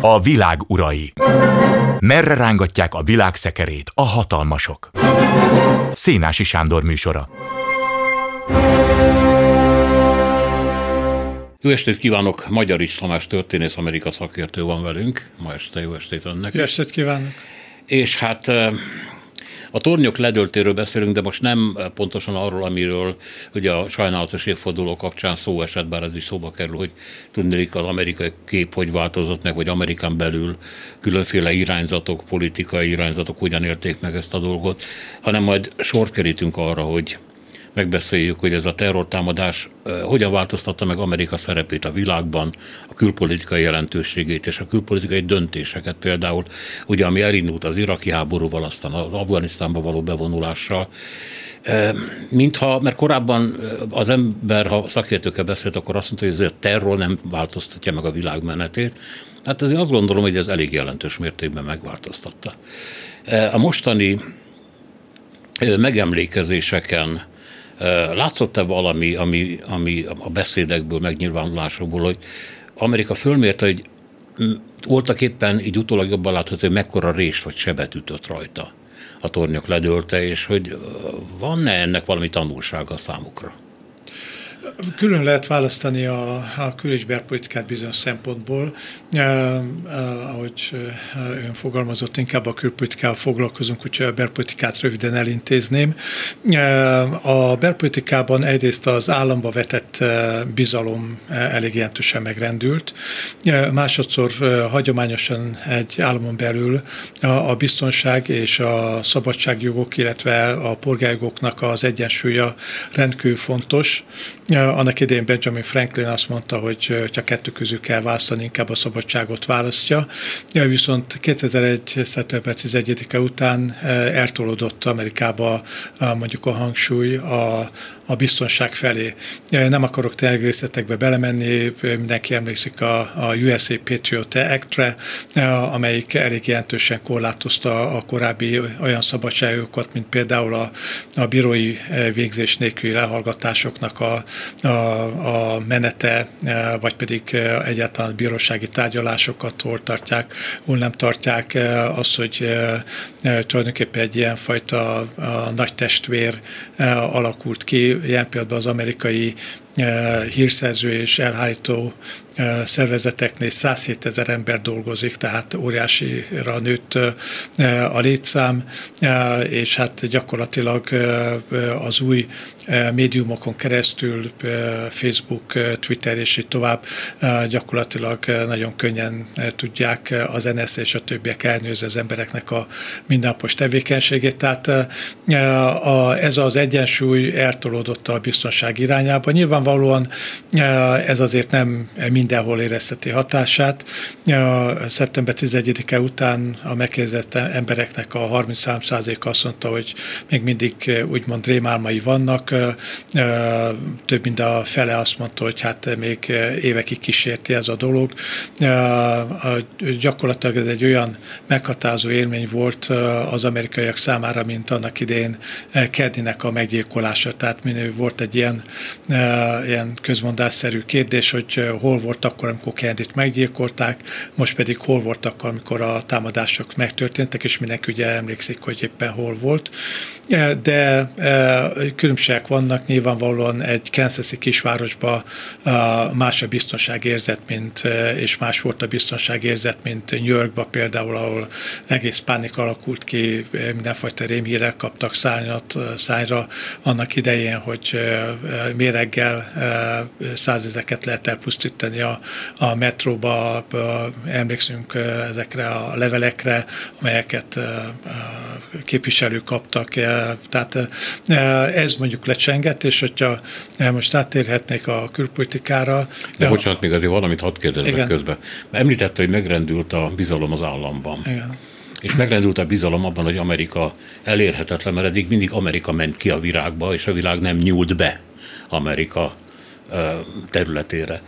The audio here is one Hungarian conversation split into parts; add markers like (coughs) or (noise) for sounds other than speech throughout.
A világ urai. Merre rángatják a világ szekerét a hatalmasok? Szénási Sándor műsora. Jó estét kívánok! Magyar is Tamás történész Amerika szakértő van velünk. Ma este jó estét önnek. Jó estét kívánok! És hát a tornyok ledöltéről beszélünk, de most nem pontosan arról, amiről ugye a sajnálatos évforduló kapcsán szó esett, bár ez is szóba kerül, hogy tudnék az amerikai kép hogy változott meg, vagy Amerikán belül különféle irányzatok, politikai irányzatok hogyan érték meg ezt a dolgot, hanem majd sort kerítünk arra, hogy megbeszéljük, hogy ez a terrortámadás hogyan változtatta meg Amerika szerepét a világban, a külpolitikai jelentőségét és a külpolitikai döntéseket például, ugye ami elindult az iraki háborúval, aztán az Afganisztánba való bevonulással, Mintha, mert korábban az ember, ha szakértőkkel beszélt, akkor azt mondta, hogy ez a terror nem változtatja meg a világ menetét. Hát azért azt gondolom, hogy ez elég jelentős mértékben megváltoztatta. A mostani megemlékezéseken Látszott-e valami, ami, ami a beszédekből, megnyilvánulásokból, hogy Amerika fölmérte, hogy voltak éppen így utólag jobban látható, hogy mekkora rést vagy sebet ütött rajta a tornyok ledőlte, és hogy van-e ennek valami tanulsága számukra? Külön lehet választani a, a kül- és belpolitikát bizonyos szempontból. Eh, eh, ahogy ön fogalmazott, inkább a külpolitikával foglalkozunk, úgyhogy a belpolitikát röviden elintézném. Eh, a belpolitikában egyrészt az államba vetett bizalom elég jelentősen megrendült. Másodszor hagyományosan egy államon belül a, a biztonság és a szabadságjogok, illetve a polgárjogoknak az egyensúlya rendkívül fontos. Annak idején Benjamin Franklin azt mondta, hogy csak kettő közül kell választani, inkább a szabadságot választja. Viszont 2001. szeptember 11-e után eltolódott Amerikába mondjuk a hangsúly a, a biztonság felé. Nem akarok tényleg részletekbe belemenni, mindenki emlékszik a, a USA Patriot Act-re, amelyik elég jelentősen korlátozta a korábbi olyan szabadságokat, mint például a, a bírói végzés nélküli lehallgatásoknak a, a, a menete, vagy pedig egyáltalán bírósági tárgyalásokat hol tartják, hol nem tartják, az, hogy tulajdonképpen egy ilyen fajta a nagy testvér alakult ki, ilyen pillanatban az amerikai hírszerző és elhárító szervezeteknél 107 ezer ember dolgozik, tehát óriásira nőtt a létszám, és hát gyakorlatilag az új médiumokon keresztül, Facebook, Twitter és így tovább gyakorlatilag nagyon könnyen tudják az NSZ és a többiek elnőzni az embereknek a mindennapos tevékenységét. Tehát ez az egyensúly eltolódott a biztonság irányába. Nyilvánvalóan ez azért nem mind mindenhol érezheti hatását. A szeptember 11-e után a megkérdezett embereknek a 33%-a azt mondta, hogy még mindig úgymond rémálmai vannak. Több mint a fele azt mondta, hogy hát még évekig kísérti ez a dolog. Gyakorlatilag ez egy olyan meghatározó élmény volt az amerikaiak számára, mint annak idén Keddinek a meggyilkolása. Tehát minő volt egy ilyen, ilyen közmondásszerű kérdés, hogy hol volt volt akkor, amikor Kennedy-t meggyilkolták, most pedig hol voltak, amikor a támadások megtörténtek, és mindenki ugye emlékszik, hogy éppen hol volt. E, de e, különbségek vannak, nyilvánvalóan egy Kansas-i kisvárosban más a biztonságérzet, mint, és más volt a biztonságérzet, mint New Yorkban például, ahol egész pánik alakult ki, mindenfajta rémhírek kaptak szárnyat, szányra annak idején, hogy méreggel százezeket lehet elpusztítani a, a metróba, a, emlékszünk ezekre a levelekre, amelyeket képviselők kaptak, tehát ez mondjuk lecsengett, és hogyha most áttérhetnék a külpolitikára. De ja, bocsánat, még azért valamit hadd kérdezzek igen. közben. Említette, hogy megrendült a bizalom az államban. Igen. És megrendült a bizalom abban, hogy Amerika elérhetetlen, mert eddig mindig Amerika ment ki a virágba, és a világ nem nyúlt be Amerika területére.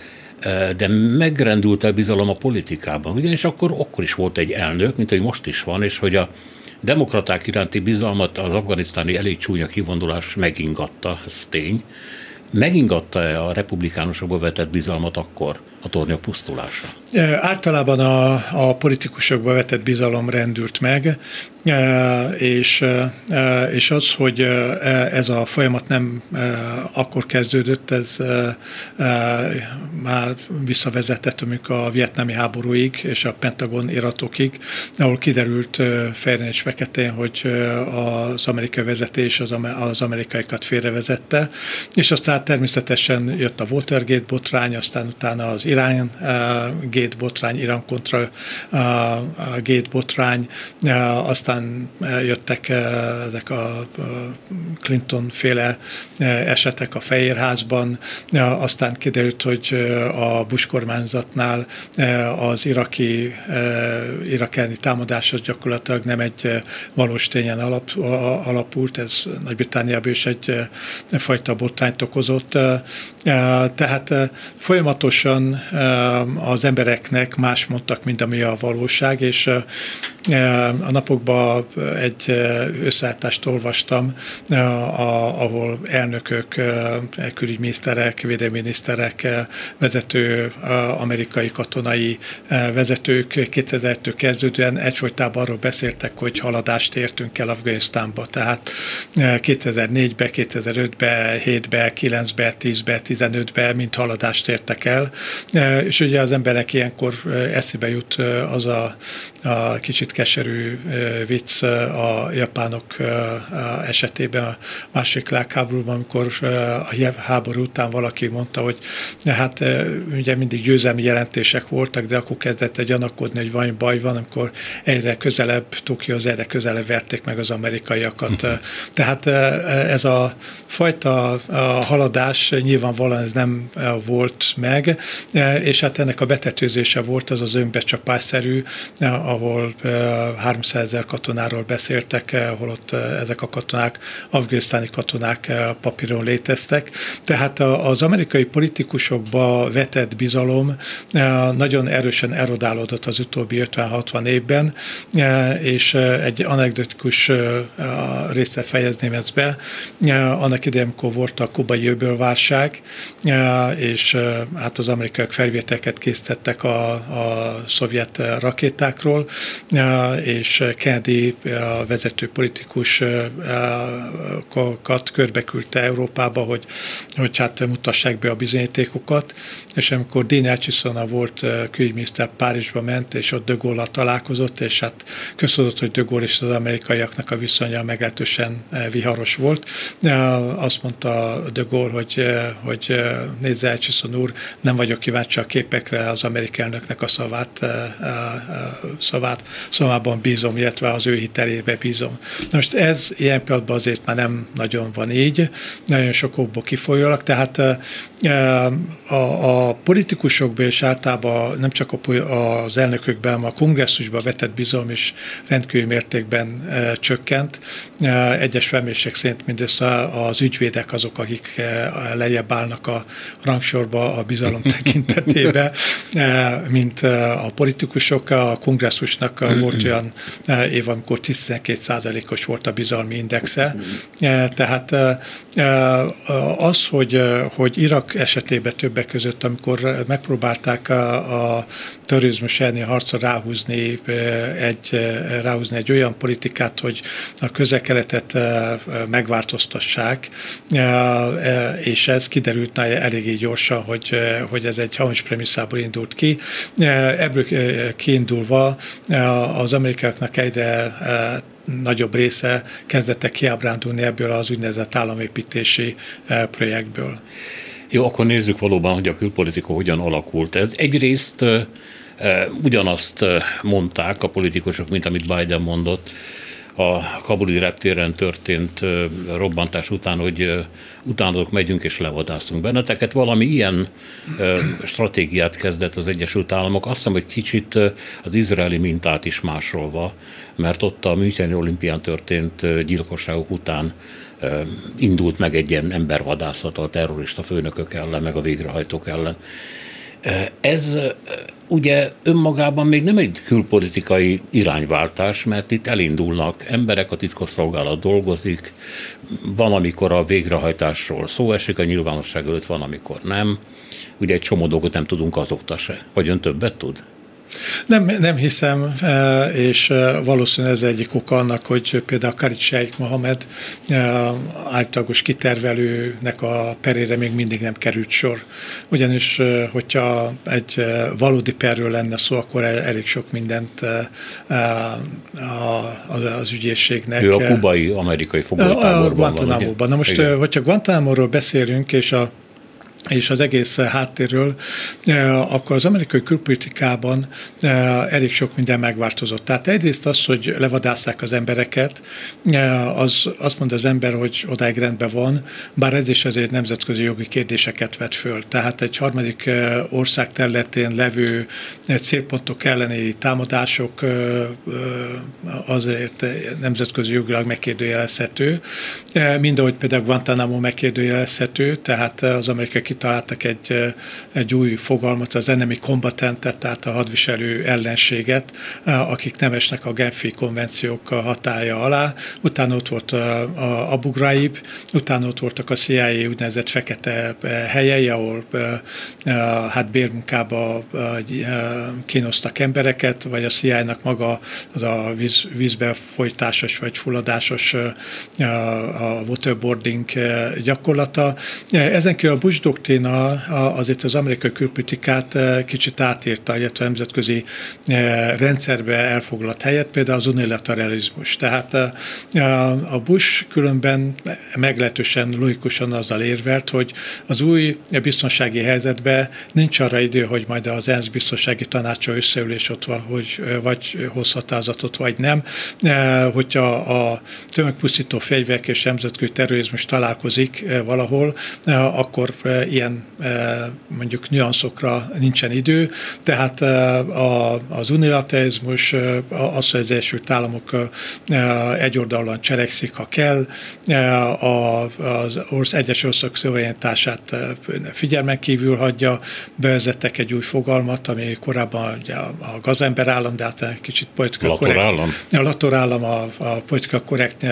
De megrendült a bizalom a politikában, ugyanis akkor, akkor is volt egy elnök, mint hogy most is van, és hogy a demokraták iránti bizalmat az afganisztáni elég csúnya kivondulás megingatta, ez tény, megingatta-e a republikánusokba vetett bizalmat akkor a tornyok pusztulása? Általában a, a politikusokba vetett bizalom rendült meg, és, és az, hogy ez a folyamat nem akkor kezdődött, ez már visszavezetett amikor a vietnámi háborúig és a Pentagon iratokig, ahol kiderült fejren és feketén, hogy az amerikai vezetés az, az amerikaiakat félrevezette, és aztán természetesen jött a Watergate botrány, aztán utána az Irán Gate botrány, Irán kontra Gate botrány, aztán jöttek ezek a Clinton féle esetek a Fehérházban, aztán kiderült, hogy a Bush kormányzatnál az iraki, irakelni támadás az gyakorlatilag nem egy valós tényen alap, alapult, ez Nagy-Britániában is egy fajta botrányt okozott. Tehát folyamatosan az embereknek más mondtak, mint ami a valóság, és a napokban egy összeállítást olvastam, ahol elnökök, külügyminiszterek, védelminiszterek, vezető amerikai katonai vezetők 2000-től kezdődően egyfolytában arról beszéltek, hogy haladást értünk el Afganisztánba. Tehát 2004-be, 2005-be, 7-be, 9-be, 10-be, 15-be mind haladást értek el. És ugye az emberek ilyenkor eszébe jut az a, a kicsit keserű vicc a japánok esetében a második világháborúban, amikor a háború után valaki mondta, hogy hát ugye mindig győzelmi jelentések voltak, de akkor kezdett egy gyanakodni, hogy valami baj van, amikor egyre közelebb, az egyre közelebb verték meg az amerikaiakat. Tehát ez a fajta haladás nyilvánvalóan ez nem volt meg, és hát ennek a betetőzése volt az az önbecsapásszerű, ahol 300 ezer katonáról beszéltek, holott ezek a katonák, afganisztáni katonák papíron léteztek. Tehát az amerikai politikusokba vetett bizalom nagyon erősen erodálódott az utóbbi 50-60 évben, és egy anekdotikus része fejezném ezt be. Annak idején, amikor volt a kubai öbölválság, és hát az amerikaiak felvételeket készítettek a, a szovjet rakétákról, és Kennedy a vezető politikusokat körbeküldte Európába, hogy, hogy hát mutassák be a bizonyítékokat, és amikor Dean Acheson volt külügyminiszter Párizsba ment, és ott De találkozott, és hát köszönött, hogy De Gaulle és az amerikaiaknak a viszonya meglehetősen viharos volt. Azt mondta De Gaulle, hogy, hogy nézze Acheson úr, nem vagyok kíváncsi a képekre, az amerikai elnöknek a szavát, szavát, szavában bízom, illetve az ő hitelébe bízom. Most ez ilyen pillanatban azért már nem nagyon van így, nagyon sok okból kifolyólag, tehát a, a politikusokban és általában nem csak az elnökökben, hanem a kongresszusban vetett bizalom is rendkívül mértékben csökkent. Egyes felmérések szerint mindössze az ügyvédek azok, akik lejjebb állnak a rangsorba a bizalom tekintetében, (laughs) mint (laughs) a politikusok. A kongresszusnak volt olyan év, amikor 12%-os volt a bizalmi indexe. Tehát az, hogy, hogy Irak esetében többek között, amikor megpróbálták a, a terrorizmus elleni harcra ráhúzni egy, ráhúzni egy olyan politikát, hogy a közelkeletet megváltoztassák, és ez kiderült eléggé gyorsan, hogy, hogy ez egy hamis premisszából indult ki. Ebből kiindulva az amerikaiaknak egyre nagyobb része kezdette kiábrándulni ebből az úgynevezett államépítési projektből. Jó, akkor nézzük valóban, hogy a külpolitika hogyan alakult. Ez egyrészt ugyanazt mondták a politikusok, mint amit Biden mondott, a kabuli reptéren történt robbantás után, hogy utánatok megyünk és levadászunk benneteket. Valami ilyen stratégiát kezdett az Egyesült Államok. Azt hiszem, hogy kicsit az izraeli mintát is másolva, mert ott a Müncheni olimpián történt gyilkosságok után indult meg egy ilyen embervadászat a terrorista főnökök ellen, meg a végrehajtók ellen. Ez ugye önmagában még nem egy külpolitikai irányváltás, mert itt elindulnak emberek, a titkosszolgálat dolgozik, van, amikor a végrehajtásról szó esik, a nyilvánosság előtt van, amikor nem. Ugye egy csomó dolgot nem tudunk azóta se. Vagy ön többet tud? Nem, nem hiszem, e, és e, valószínűleg ez egyik oka annak, hogy például Karit Sheikh Mohamed e, általagos kitervelőnek a perére még mindig nem került sor. Ugyanis, hogyha egy valódi perről lenne szó, akkor elég sok mindent az ügyészségnek... Ő a kubai amerikai fogolytáborban van. Guantanamo-ban. Na most, Igen. hogyha Guantanamo-ról beszélünk, és a és az egész háttérről, eh, akkor az amerikai külpolitikában eh, elég sok minden megváltozott. Tehát egyrészt az, hogy levadásszák az embereket, eh, az azt mondja az ember, hogy odáig rendben van, bár ez is azért nemzetközi jogi kérdéseket vet föl. Tehát egy harmadik ország területén levő célpontok elleni támadások azért nemzetközi jogilag megkérdőjelezhető, mind ahogy például Guantanamo megkérdőjelezhető, tehát az amerikai kitaláltak egy, egy új fogalmat, az enemy combatantet, tehát a hadviselő ellenséget, akik nem esnek a Genfi konvenciók hatája alá. Utána ott volt a Abu Ghraib, utána ott voltak a CIA úgynevezett fekete helyei, ahol hát bérmunkába kínoztak embereket, vagy a CIA-nak maga az a víz, vízbe folytásos vagy fulladásos a waterboarding gyakorlata. Ezen kívül a Bush doktrína azért az amerikai külpolitikát eh, kicsit átírta, illetve nemzetközi eh, rendszerbe elfoglalt helyet, például az unilateralizmus. Tehát eh, a Bush különben meglehetősen logikusan azzal érvelt, hogy az új biztonsági helyzetben nincs arra idő, hogy majd az ENSZ biztonsági tanácsa összeülés ott van, hogy vagy hoz vagy nem. Hogyha a tömegpusztító fegyverek és nemzetközi terrorizmus találkozik valahol, akkor ilyen mondjuk nüanszokra nincsen idő, tehát az unilaterizmus, az, hogy az Egyesült Államok egyoldalúan cselekszik, ha kell, az orsz, egyes országok szuverenitását figyelmen kívül hagyja, bevezettek egy új fogalmat, ami korábban ugye a gazember állam, de hát kicsit politika korrekt. A lator állam a, a politika korrekt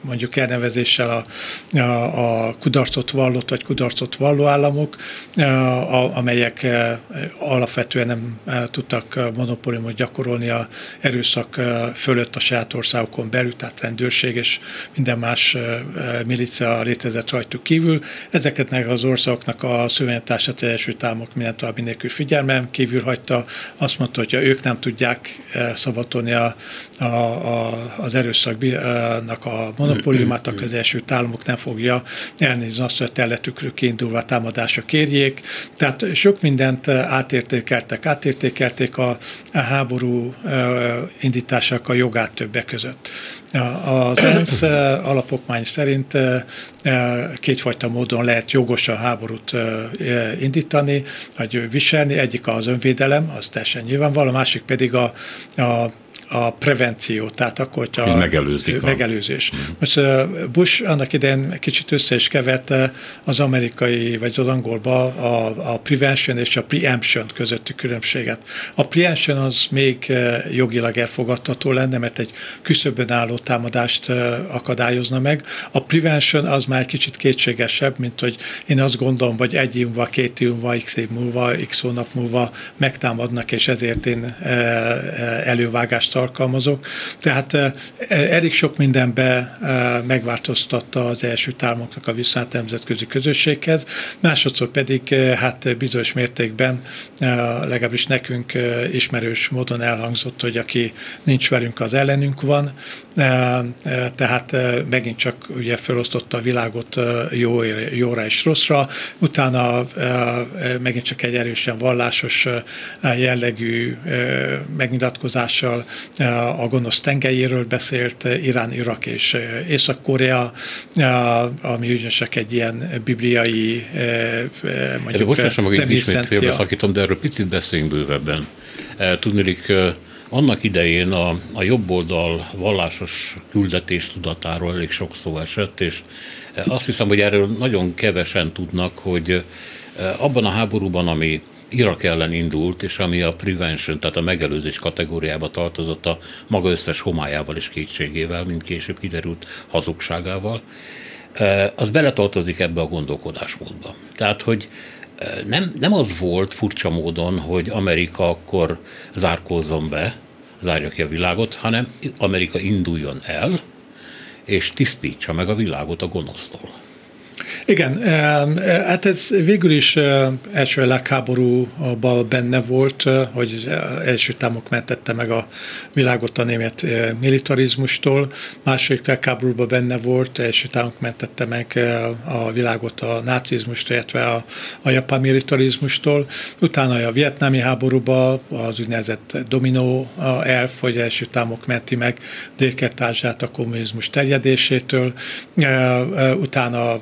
mondjuk elnevezéssel a, a, a kudarcot vallott, vagy kudarcot valló államok, amelyek alapvetően nem tudtak monopóliumot gyakorolni a erőszak fölött a saját országokon belül, tehát rendőrség és minden más milícia létezett rajtuk kívül. Ezeket az országoknak a szövetását az Egyesült Államok mindent további nélkül figyelmem kívül hagyta. Azt mondta, hogy ők nem tudják szavatolni a, a, a, az erőszaknak a monopóliumát, akkor az Egyesült Államok nem fogja elnézni azt, hogy a területükről kiindulva támadásra kérjék. Tehát sok mindent átértékeltek. Átértékelték a, a háború indításák a jogát többek között. Az (coughs) ENSZ alapokmány szerint kétfajta módon lehet jogosan háborút indítani, vagy viselni. Egyik az önvédelem, az teljesen nyilvánvaló, a másik pedig a, a a prevenció, tehát akkor, hogyha megelőzik megelőzés. A... Most Bush annak idején kicsit össze is keverte az amerikai, vagy az angolba a, a prevention és a preemption közötti különbséget. A preemption az még jogilag elfogadható lenne, mert egy küszöbön álló támadást akadályozna meg. A prevention az már egy kicsit kétségesebb, mint hogy én azt gondolom, hogy egy év múlva, két év múlva, x év múlva, x hónap múlva megtámadnak, és ezért én elővágást alkalmazok. Tehát eh, elég sok mindenbe eh, megváltoztatta az első államoknak a viszonyát nemzetközi közösséghez, másodszor pedig eh, hát bizonyos mértékben legalábbis nekünk ismerős módon elhangzott, hogy aki nincs velünk, az ellenünk van, tehát megint csak ugye felosztotta a világot jó, jóra és rosszra, utána megint csak egy erősen vallásos jellegű megnyilatkozással a gonosz tengelyéről beszélt, Irán, Irak és Észak-Korea, ami ugyancsak egy ilyen bibliai mondjuk Bocsássam, hogy ismét félbeszakítom, de erről picit beszéljünk bővebben. Tudnélik, annak idején a, a jobboldal vallásos küldetés tudatáról elég sok szó esett, és azt hiszem, hogy erről nagyon kevesen tudnak, hogy abban a háborúban, ami Irak ellen indult, és ami a prevention, tehát a megelőzés kategóriába tartozott a maga összes homályával és kétségével, mint később kiderült hazugságával, az beletartozik ebbe a gondolkodásmódba. Tehát, hogy nem, nem az volt furcsa módon, hogy Amerika akkor zárkózzon be, zárja ki a világot, hanem Amerika induljon el, és tisztítsa meg a világot a gonosztól. Igen, hát ez végül is első világháborúban benne volt, hogy első támok mentette meg a világot a német militarizmustól, második világháborúban benne volt, első támok mentette meg a világot a nácizmustól, illetve a, a japán militarizmustól, utána a vietnámi háborúban az úgynevezett dominó elf, hogy első támok menti meg dél a kommunizmus terjedésétől, utána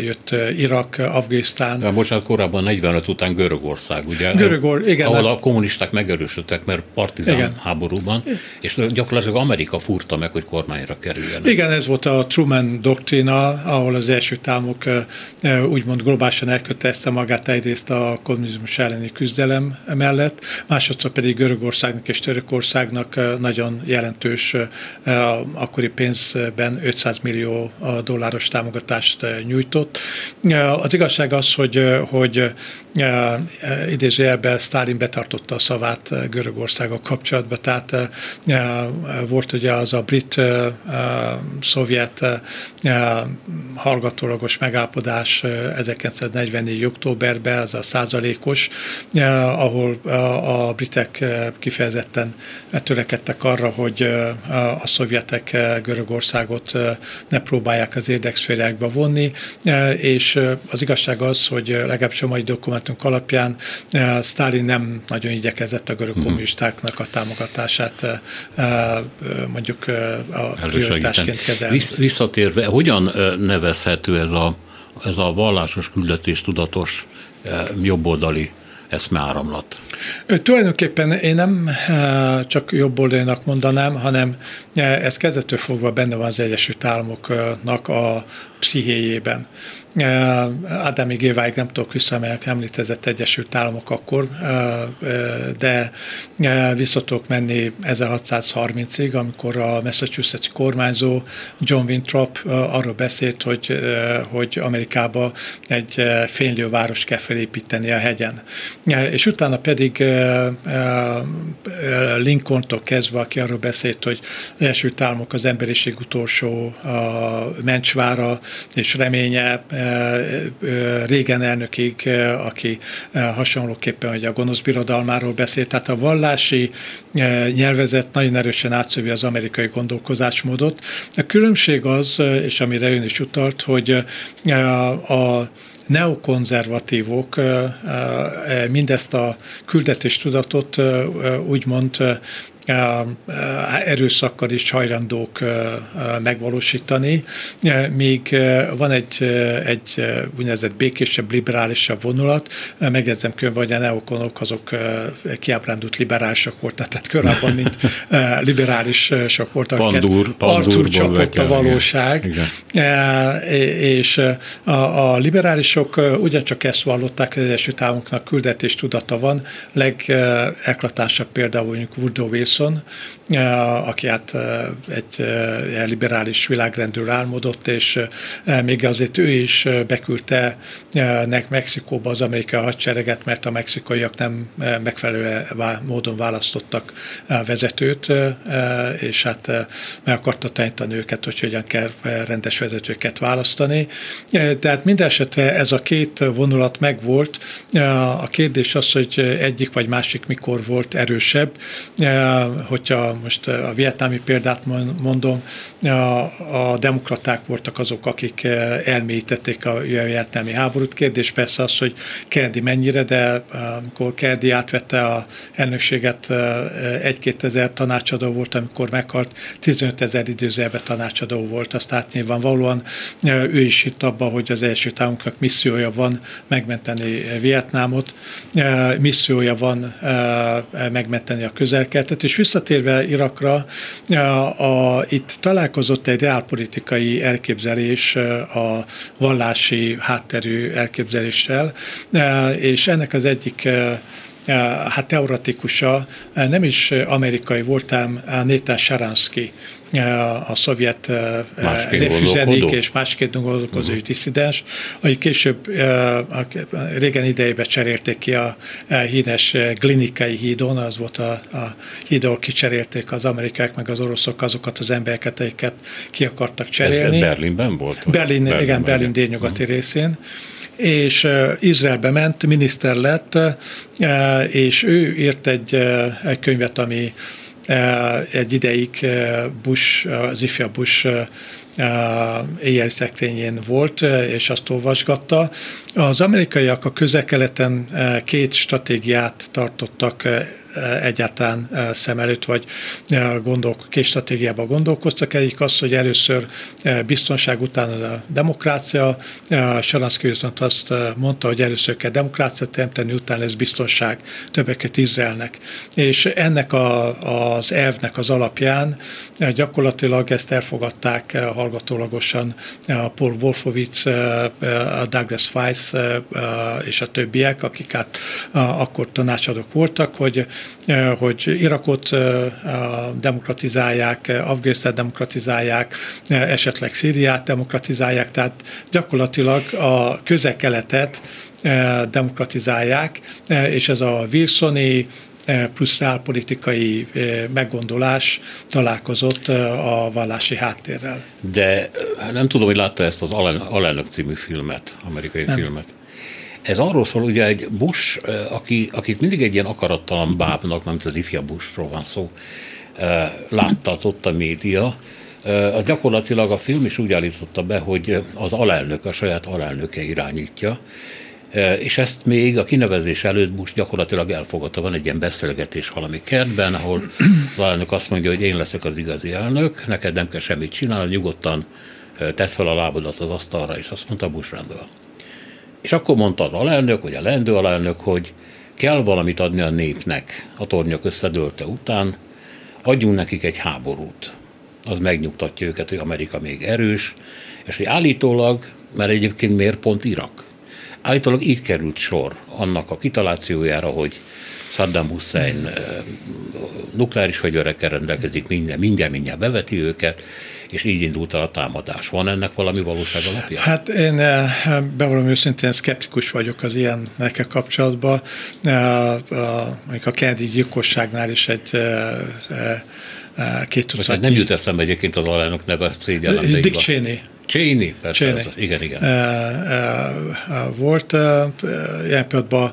jött Irak, Afganisztán. Ja, bocsánat, korábban 45 után Görögország, ugye? Görögor, igen. Ahol a kommunisták megerősödtek, mert partizán igen. háborúban, és gyakorlatilag Amerika furta meg, hogy kormányra kerüljenek. Igen, ez volt a Truman doktrína, ahol az első támok úgymond globálisan elkötelezte magát egyrészt a kommunizmus elleni küzdelem mellett, másodszor pedig Görögországnak és Törökországnak nagyon jelentős akkori pénzben 500 millió dolláros támogatást nyújtott. Az igazság az, hogy, hogy idézőjelben Sztálin betartotta a szavát Görögországgal kapcsolatban, tehát volt ugye az a brit-szovjet hallgatólagos megállapodás 1944. októberben, az a százalékos, ahol a britek kifejezetten törekedtek arra, hogy a szovjetek Görögországot ne próbálják az érdekszférákba vonni, és az igazság az, hogy legalábbis a mai dokumentumok alapján Stalin nem nagyon igyekezett a görög mhm. kommunistáknak a támogatását mondjuk a prioritásként kezelni. Visszatérve, hogyan nevezhető ez a, ez a vallásos küldetés tudatos jobboldali eszmeáramlat? Tulajdonképpen én nem csak jobboldalinak mondanám, hanem ez kezdetől fogva benne van az Egyesült Államoknak a pszichéjében. Ádámig éváig nem tudok visszamelyek említezett Egyesült Államok akkor, de vissza tudok menni 1630-ig, amikor a Massachusetts kormányzó John Winthrop arról beszélt, hogy, hogy Amerikába egy fénylőváros kell felépíteni a hegyen. És utána pedig Lincolntól kezdve, aki arról beszélt, hogy Egyesült Államok az emberiség utolsó mencsvára, és reménye régen elnökig, aki hasonlóképpen hogy a gonosz birodalmáról beszélt. Tehát a vallási nyelvezet nagyon erősen átszövi az amerikai gondolkozásmódot. A különbség az, és amire ön is utalt, hogy a neokonzervatívok mindezt a küldetéstudatot úgymond erőszakkal is hajlandók megvalósítani, míg van egy, egy úgynevezett békésebb, liberálisabb vonulat, megjegyzem különben, hogy a neokonok azok kiábrándult liberálisok voltak, tehát korábban, mint liberálisok voltak. Pandúr, Arcúr csapott a valóság. Igen. És a, a liberálisok ugyancsak ezt vallották, az Egyesült Államoknak küldetés tudata van. Legeklatánsabb például mondjuk Woodrow Wilson, Wilson, aki hát egy liberális világrendről álmodott, és még azért ő is beküldte nek Mexikóba az amerikai hadsereget, mert a mexikaiak nem megfelelő módon választottak vezetőt, és hát meg akarta tanítani őket, hogy hogyan kell rendes vezetőket választani. Tehát minden esetre ez a két vonulat megvolt. A kérdés az, hogy egyik vagy másik mikor volt erősebb hogyha most a vietnámi példát mondom, a, a demokraták voltak azok, akik elmélyítették a vietnámi háborút. Kérdés persze az, hogy Kennedy mennyire, de amikor Kennedy átvette a elnökséget, egy-két ezer tanácsadó volt, amikor meghalt, 15 ezer időzőjelben tanácsadó volt, azt hát nyilvánvalóan ő is hitt abba, hogy az első támunknak missziója van megmenteni Vietnámot, missziója van megmenteni a közelkeltet, és visszatérve Irakra, a, a, itt találkozott egy reálpolitikai elképzelés a vallási hátterű elképzeléssel, és ennek az egyik hát teoretikusa, nem is amerikai voltam, Nathan Sharansky, a szovjet refüzenik és másként gondolkozó uh-huh. disszidens, aki később régen idejében cserélték ki a híres glinikai hídon, az volt a, a híd, ahol kicserélték az amerikák meg az oroszok azokat az embereket, akiket ki akartak cserélni. Ez Berlinben volt? Berlin, Berlin igen, Berlin délnyugati uh-huh. részén és Izraelbe ment, miniszter lett, és ő írt egy, egy könyvet, ami egy ideig Bush, az ifja Bush éjjel szekrényén volt, és azt olvasgatta. Az amerikaiak a közel-keleten két stratégiát tartottak egyáltalán szem előtt, vagy gondol, két stratégiában gondolkoztak. Egyik az, hogy először biztonság után a demokrácia. Saranszki viszont azt mondta, hogy először kell demokrácia teremteni, utána lesz biztonság többeket Izraelnek. És ennek a, az elvnek az alapján gyakorlatilag ezt elfogadták hallgatólagosan Paul Wolfowitz, Douglas Weiss és a többiek, akik hát akkor tanácsadók voltak, hogy hogy Irakot demokratizálják, Afganisztán demokratizálják, esetleg Szíriát demokratizálják, tehát gyakorlatilag a közel-keletet demokratizálják, és ez a Wilsoni plusz reálpolitikai meggondolás találkozott a vallási háttérrel. De nem tudom, hogy látta ezt az Alelnök című filmet, amerikai nem. filmet. Ez arról szól, ugye egy Bush, aki, akit mindig egy ilyen akarattalan bábnak, nem az ifja Bushról van szó, láttatott a média, az gyakorlatilag a film is úgy állította be, hogy az alelnök, a saját alelnöke irányítja, és ezt még a kinevezés előtt Bush gyakorlatilag elfogadta. Van egy ilyen beszélgetés valami kertben, ahol az alelnök azt mondja, hogy én leszek az igazi elnök, neked nem kell semmit csinálni, nyugodtan tedd fel a lábadat az asztalra, és azt mondta Bush rendben. És akkor mondta az alelnök, vagy a lendő alelnök, hogy kell valamit adni a népnek a tornyok összedőlte után, adjunk nekik egy háborút. Az megnyugtatja őket, hogy Amerika még erős, és hogy állítólag, mert egyébként miért pont Irak? Állítólag így került sor annak a kitalációjára, hogy Saddam Hussein nukleáris fegyverekkel rendelkezik, minden, mindjárt, mindjárt beveti őket, és így indult el a támadás. Van ennek valami valóság alapja? Hát én bevallom őszintén szkeptikus vagyok az ilyennek kapcsolatban. Mondjuk a Kennedy gyilkosságnál is egy két tucat. Nem jut eszembe egyébként az alelnök neve, szégyellem. Dick Cheney. Cheney, persze, Cheney. Az, igen, igen. Volt ilyen pillanatban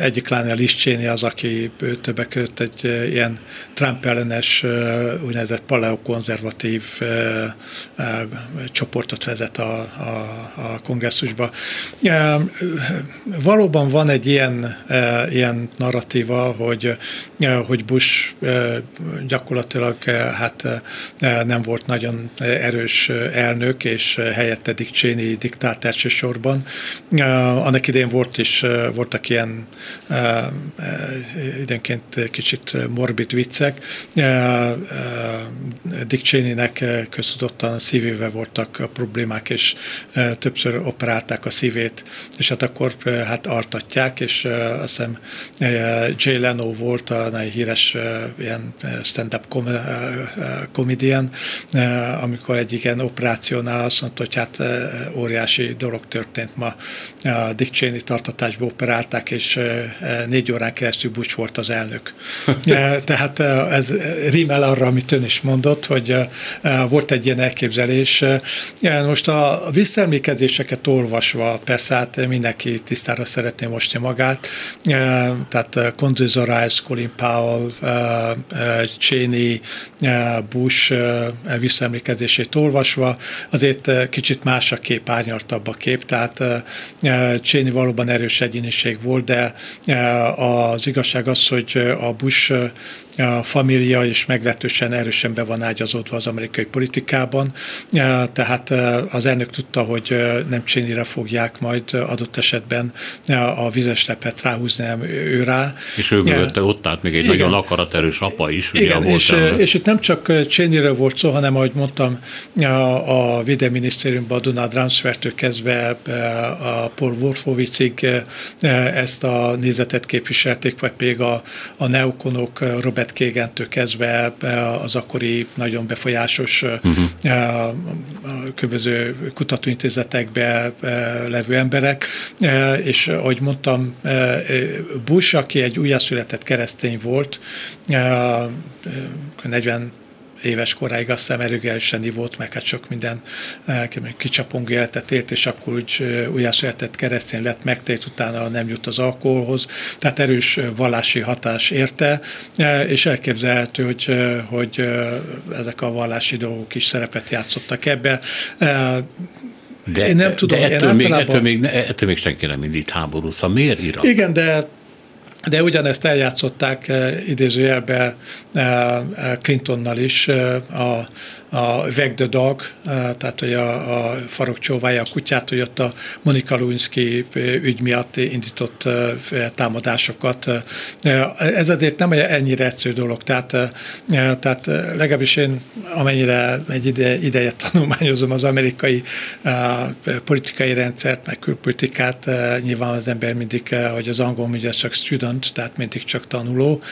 egyik lányja Liz Cheney az, aki többek között egy ilyen Trump ellenes úgynevezett paleokonzervatív csoportot vezet a, a, a kongresszusba. Valóban van egy ilyen, ilyen narratíva, hogy, hogy Bush gyakorlatilag hát nem volt nagyon erős elnök, és és helyette Dick Cheney diktált elsősorban. Annak idén volt is, voltak ilyen időnként kicsit morbid viccek. Dick Cheneynek köztudottan szívével voltak a problémák, és többször operálták a szívét, és hát akkor hát altatják, és azt hiszem Jay Leno volt a nagyon híres ilyen stand-up comedian, amikor egy igen operációnál azt mondta, hogy hát óriási dolog történt ma. A Dick Cheney tartatásba operálták, és négy órán keresztül Bush volt az elnök. (laughs) Tehát ez rímel arra, amit ön is mondott, hogy volt egy ilyen elképzelés. Most a visszaemlékezéseket olvasva, persze hát mindenki tisztára szeretné mostni magát, tehát Condoleezza Rice, Colin Powell, Cheney, Bush visszaemlékezését olvasva, azért kicsit más a kép, árnyaltabb a kép, tehát Cséni valóban erős egyéniség volt, de az igazság az, hogy a Bush a família is meglehetősen erősen be van ágyazódva az amerikai politikában, tehát az elnök tudta, hogy nem Cheneyre fogják majd adott esetben a vizeslepet ráhúzni nem ő rá. És ő mögötte ott állt még egy igen. nagyon akaraterős apa is. Igen, ugye, és, és itt nem csak Cheneyre volt szó, hanem ahogy mondtam, a, a Védelmi Minisztériumban a Donald Rumsfeldtől kezdve a Paul Wolfowicig ezt a nézetet képviselték, vagy pedig a, a neokonok Robert Kégentől kezdve az akkori nagyon befolyásos uh-huh. különböző kutatóintézetekbe levő emberek, és ahogy mondtam, Bush, aki egy újjászületett keresztény volt, 40 éves koráig azt hiszem erőgelősen volt, meg hát sok minden kicsapongó életet élt, és akkor úgy újjászületett keresztény lett, megtért, utána nem jut az alkoholhoz, tehát erős vallási hatás érte, és elképzelhető, hogy, hogy ezek a vallási dolgok is szerepet játszottak ebbe. De, én nem tudom, de ettől, én még, ettől, még, ettől még senki nem indít háborút, szóval miért Irak? Igen, de de ugyanezt eljátszották eh, idézőjelben eh, eh, Clintonnal is a, a Weg the Dog, tehát hogy a, a farok csóvája a kutyát, hogy ott a Monika Lewinsky ügy miatt indított támadásokat. Ez azért nem ennyire egyszerű dolog, tehát, tehát legalábbis én amennyire egy ide, ideje tanulmányozom az amerikai politikai rendszert, meg külpolitikát, nyilván az ember mindig, hogy az angol mondja, csak student, tehát mindig csak tanuló.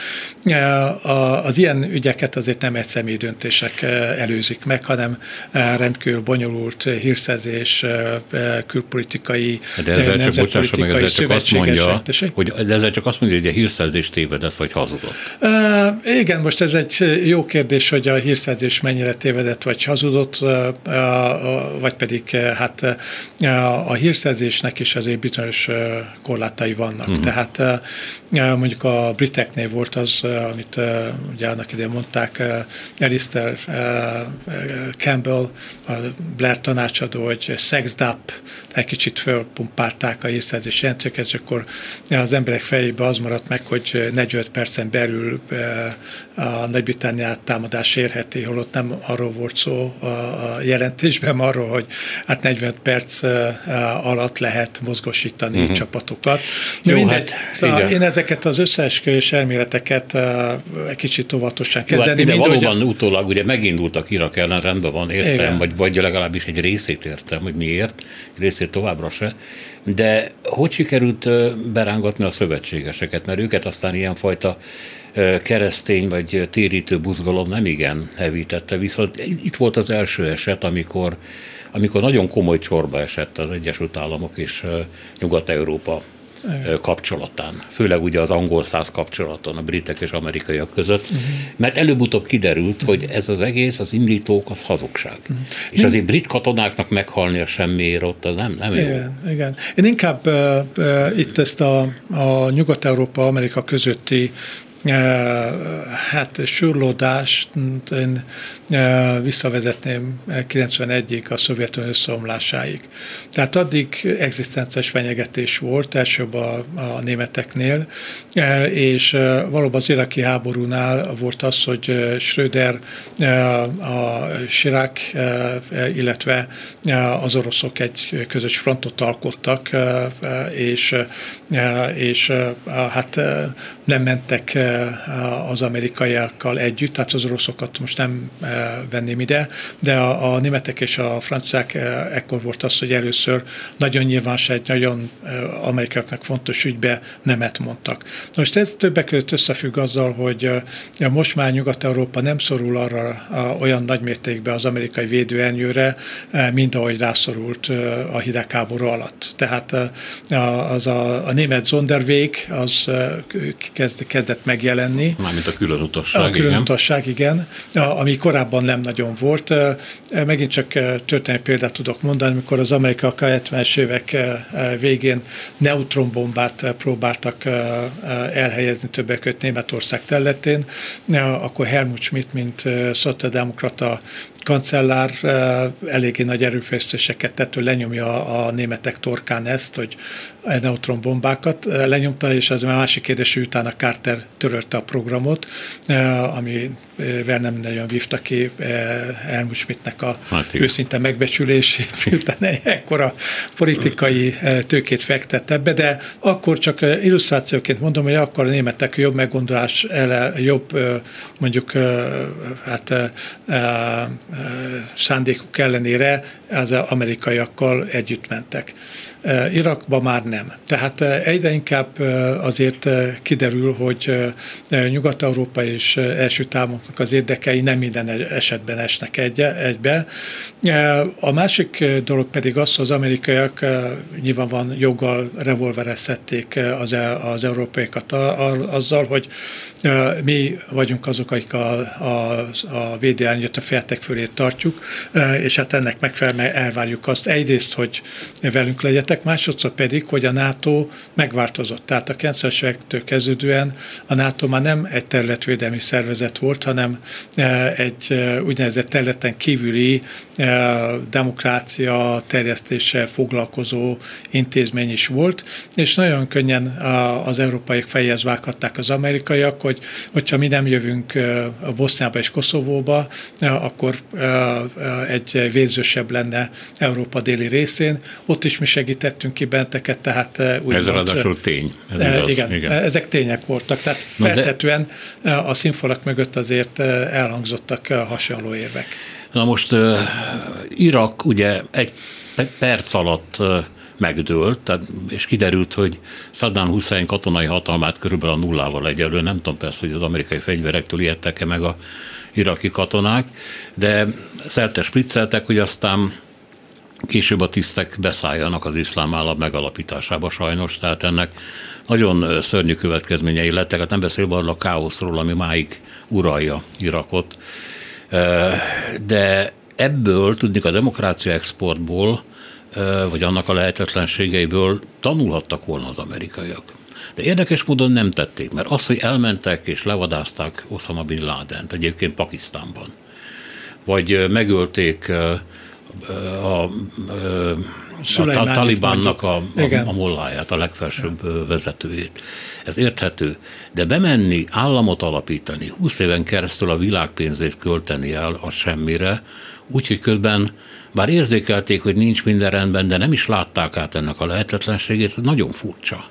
Az ilyen ügyeket azért nem egy személy döntések előzik előzik meg, hanem eh, rendkívül bonyolult hírszerzés, eh, eh, külpolitikai, de ezzel csak, meg, ezzel csak azt mondja, hogy, de ezzel csak azt mondja, hogy a hírszerzés tévedett vagy hazudott. Uh, igen, most ez egy jó kérdés, hogy a hírszerzés mennyire tévedett vagy hazudott, vagy pedig hát a hírszerzésnek is azért bizonyos korlátai vannak. Uh-huh. Tehát mondjuk a briteknél volt az, amit ugye annak idején mondták, Alistair Campbell, a Blair tanácsadó, hogy sexed up, egy kicsit fölpumpálták a hírszerzés jelentőket, és akkor az emberek fejébe az maradt meg, hogy 45 percen belül a Nagy-Britanniát támadás érheti, holott nem arról volt szó a jelentésben, arról, hogy hát 45 perc alatt lehet mozgosítani uh-huh. csapatokat. Jó, mindegy, hát, szóval én ezeket az összeesküvés elméleteket egy kicsit óvatosan kezelni. Jó, hát, de valóban utólag ugye megindultak Irak ellen, rendben van, értem, vagy, vagy legalábbis egy részét értem, hogy miért, részét továbbra se, de hogy sikerült berángatni a szövetségeseket, mert őket aztán ilyenfajta keresztény vagy térítő buzgalom nem igen hevítette, viszont itt volt az első eset, amikor, amikor nagyon komoly csorba esett az Egyesült Államok és Nyugat-Európa kapcsolatán, főleg ugye az angol száz kapcsolaton a britek és amerikaiak között, uh-huh. mert előbb-utóbb kiderült, hogy ez az egész, az indítók, az hazugság. Uh-huh. És azért brit katonáknak meghalni a semmiért ott, az nem, nem igen, jó. Igen. Én inkább uh, uh, itt ezt a, a Nyugat-Európa-Amerika közötti hát surlódást én visszavezetném 91-ig a Szovjetunió összeomlásáig. Tehát addig egzisztenciás fenyegetés volt, elsőbb a, a németeknél, és valóban az iraki háborúnál volt az, hogy Schröder, a Chirac, illetve az oroszok egy közös frontot alkottak, és, és hát nem mentek az amerikaiakkal együtt, tehát az oroszokat most nem venném ide, de a, a németek és a franciák ekkor volt az, hogy először nagyon nyilvános egy nagyon amerikaiaknak fontos ügybe nemet mondtak. Most ez többek között összefügg azzal, hogy most már Nyugat-Európa nem szorul arra olyan nagymértékben az amerikai védőernyőre, mint ahogy rászorult a hidegháború alatt. Tehát az a, a német Sonderweg az kezd, kezdett meg megjelenni. Mármint a külön utasság, A külön igen. utasság, igen, ami korábban nem nagyon volt. Megint csak történelmi példát tudok mondani, amikor az amerikaiak a 70-es évek végén neutronbombát próbáltak elhelyezni többek között Németország területén, akkor Helmut Schmidt, mint szociáldemokrata kancellár eléggé nagy erőfeszítéseket tett, hogy lenyomja a németek torkán ezt, hogy neutronbombákat lenyomta, és az a másik kérdés, hogy utána Carter törölte a programot, ami nem nagyon vívta ki Helmut Schmidtnek a hát őszinte megbecsülését, (laughs) miután ekkora politikai tőkét fektet ebbe, de akkor csak illusztrációként mondom, hogy akkor a németek jobb meggondolás, ele, jobb mondjuk hát szándékuk ellenére az amerikaiakkal együtt mentek. Irakba már nem. Tehát egyre inkább azért kiderül, hogy Nyugat-Európa és első támoknak az érdekei nem minden esetben esnek egy, egybe. A másik dolog pedig az, hogy az amerikaiak nyilván van joggal revolverezhették az, e, az európaiakat azzal, hogy mi vagyunk azok, akik a, a, a védelmi a féltek fölé tartjuk, és hát ennek megfelelően elvárjuk azt egyrészt, hogy velünk legyetek, másodszor pedig, hogy a NATO megváltozott. Tehát a 90-es kezdődően a NATO már nem egy területvédelmi szervezet volt, hanem egy úgynevezett területen kívüli demokrácia terjesztéssel foglalkozó intézmény is volt, és nagyon könnyen az európaiak fejhez vághatták az amerikaiak, hogy hogyha mi nem jövünk a Boszniába és Koszovóba, akkor egy vérzősebb lenne Európa déli részén. Ott is mi segítettünk ki benteket, tehát úgy Ez ráadásul tény. Ez igaz, igen, igen, ezek tények voltak, tehát feltetően a színfalak mögött azért elhangzottak hasonló érvek. Na most uh, Irak ugye egy perc alatt uh, megdőlt, tehát, és kiderült, hogy Saddam Hussein katonai hatalmát körülbelül a nullával egyelő. Nem tudom persze, hogy az amerikai fegyverektől ijedtek-e meg a iraki katonák, de szerte spricceltek, hogy aztán később a tisztek beszálljanak az iszlám állam megalapításába sajnos, tehát ennek nagyon szörnyű következményei lettek, hát nem beszélve arról a káoszról, ami máig uralja Irakot. De ebből, tudni a demokrácia exportból, vagy annak a lehetetlenségeiből tanulhattak volna az amerikaiak. De érdekes módon nem tették, mert azt, hogy elmentek és levadázták Osama Bin laden egyébként Pakisztánban, vagy megölték a, a, a Talibánnak a, a, a molláját, a legfelsőbb ja. vezetőjét. Ez érthető. De bemenni, államot alapítani, 20 éven keresztül a világpénzét költeni el a semmire, úgyhogy közben bár érzékelték, hogy nincs minden rendben, de nem is látták át ennek a lehetetlenségét, ez nagyon furcsa.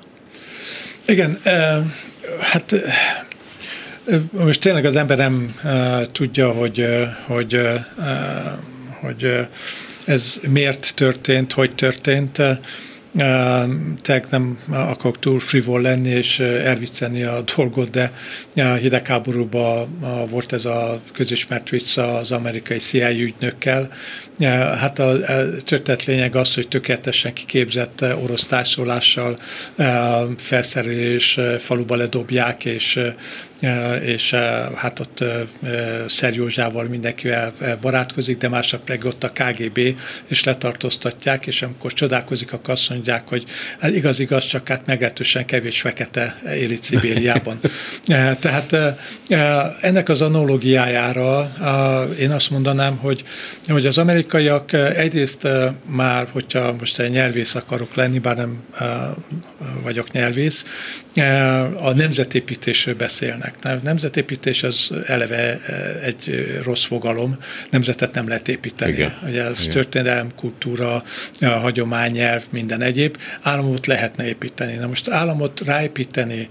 Igen, hát most tényleg az ember nem tudja, hogy, hogy, hogy ez miért történt, hogy történt tehát nem akarok túl frivol lenni és elviccelni a dolgot, de a hidegháborúban volt ez a közismert vicc az amerikai CIA ügynökkel. Hát a, a történet lényeg az, hogy tökéletesen kiképzett orosz társulással felszerelés faluba ledobják, és és hát ott Szerjózsával mindenkivel barátkozik, de másnap meg ott a KGB, és letartóztatják, és amikor csodálkozik, akkor azt mondják, hogy hát igaz, igaz, csak hát meglehetősen kevés fekete él itt Szibériában. (laughs) Tehát ennek az analógiájára én azt mondanám, hogy, hogy az amerikaiak egyrészt már, hogyha most egy nyelvész akarok lenni, bár nem vagyok nyelvész, a nemzetépítésről beszélnek. A nemzetépítés az eleve egy rossz fogalom, nemzetet nem lehet építeni. Igen. Ugye ez Igen. történelem, kultúra, hagyomány, nyelv, minden egyéb. Államot lehetne építeni. Na most államot ráépíteni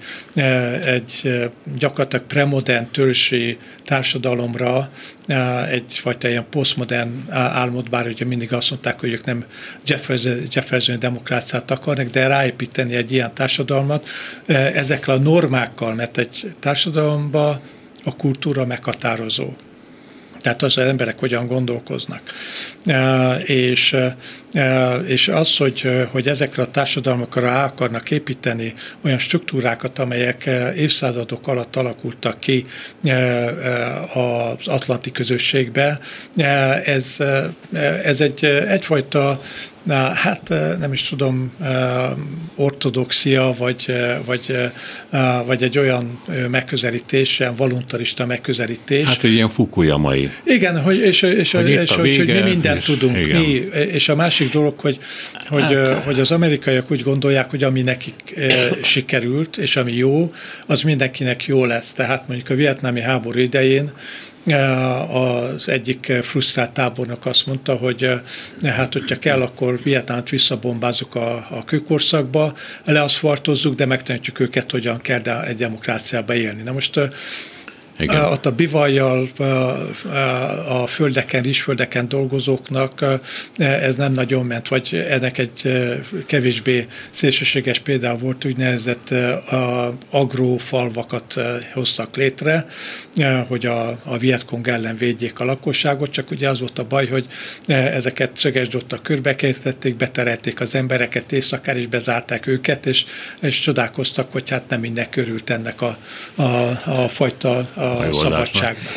egy gyakorlatilag premodern törzsi társadalomra egyfajta ilyen posztmodern álmot, bár ugye mindig azt mondták, hogy ők nem Jefferson, Jefferson demokráciát akarnak, de ráépíteni egy ilyen társadalmat ezekkel a normákkal, mert egy társadalomban a kultúra meghatározó. Tehát az, az emberek hogyan gondolkoznak. És, és az, hogy, hogy ezekre a társadalmakra rá akarnak építeni olyan struktúrákat, amelyek évszázadok alatt alakultak ki az atlanti közösségbe, ez, ez egy, egyfajta Na, hát nem is tudom, ortodoxia, vagy, vagy, vagy egy olyan megközelítés, ilyen voluntarista megközelítés. Hát, hogy ilyen fukuyamai. Igen, hogy, és, és, hogy, és hogy, hogy mi mindent és, tudunk. Igen. Mi, és a másik dolog, hogy, hogy, hát. hogy az amerikaiak úgy gondolják, hogy ami nekik (coughs) sikerült, és ami jó, az mindenkinek jó lesz. Tehát mondjuk a vietnámi háború idején az egyik frusztrált tábornok azt mondta, hogy hát, hogyha kell, akkor Vietnámot visszabombázunk a, a kőkorszakba, leaszfaltozzuk, de megtanítjuk őket, hogyan kell egy demokráciába élni. Na most igen. Ott a bivajjal, a földeken, rizsföldeken dolgozóknak ez nem nagyon ment, vagy ennek egy kevésbé szélsőséges példa volt, úgynevezett agrófalvakat hoztak létre, hogy a, a Vietkong ellen védjék a lakosságot, csak ugye az volt a baj, hogy ezeket szögesdottak körbekészítették, beterelték az embereket éjszakár, és bezárták őket, és, és csodálkoztak, hogy hát nem mindenki örült ennek a, a, a fajta a a szabadságnak.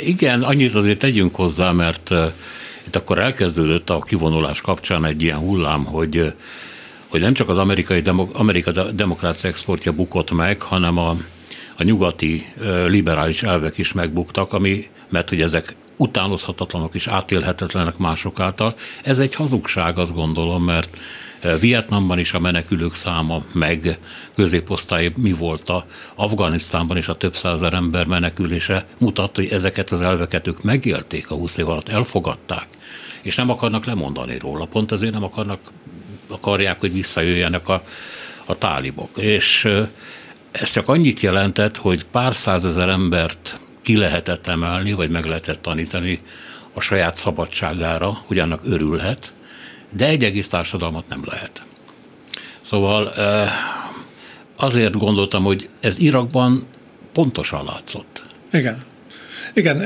Igen, annyit azért tegyünk hozzá, mert itt akkor elkezdődött a kivonulás kapcsán egy ilyen hullám, hogy, hogy nem csak az amerikai Amerika demokrácia exportja bukott meg, hanem a, a nyugati liberális elvek is megbuktak, ami, mert hogy ezek utánozhatatlanok és átélhetetlenek mások által. Ez egy hazugság, azt gondolom, mert Vietnamban is a menekülők száma, meg középosztály mi volt a Afganisztánban is a több százer ember menekülése mutatta, hogy ezeket az elveket ők megélték a 20 év alatt, elfogadták, és nem akarnak lemondani róla. Pont ezért nem akarnak, akarják, hogy visszajöjjenek a, a tálibok. És ez csak annyit jelentett, hogy pár százezer embert ki lehetett emelni, vagy meg lehetett tanítani a saját szabadságára, hogy annak örülhet, de egy egész társadalmat nem lehet. Szóval azért gondoltam, hogy ez Irakban pontosan látszott. Igen. Igen,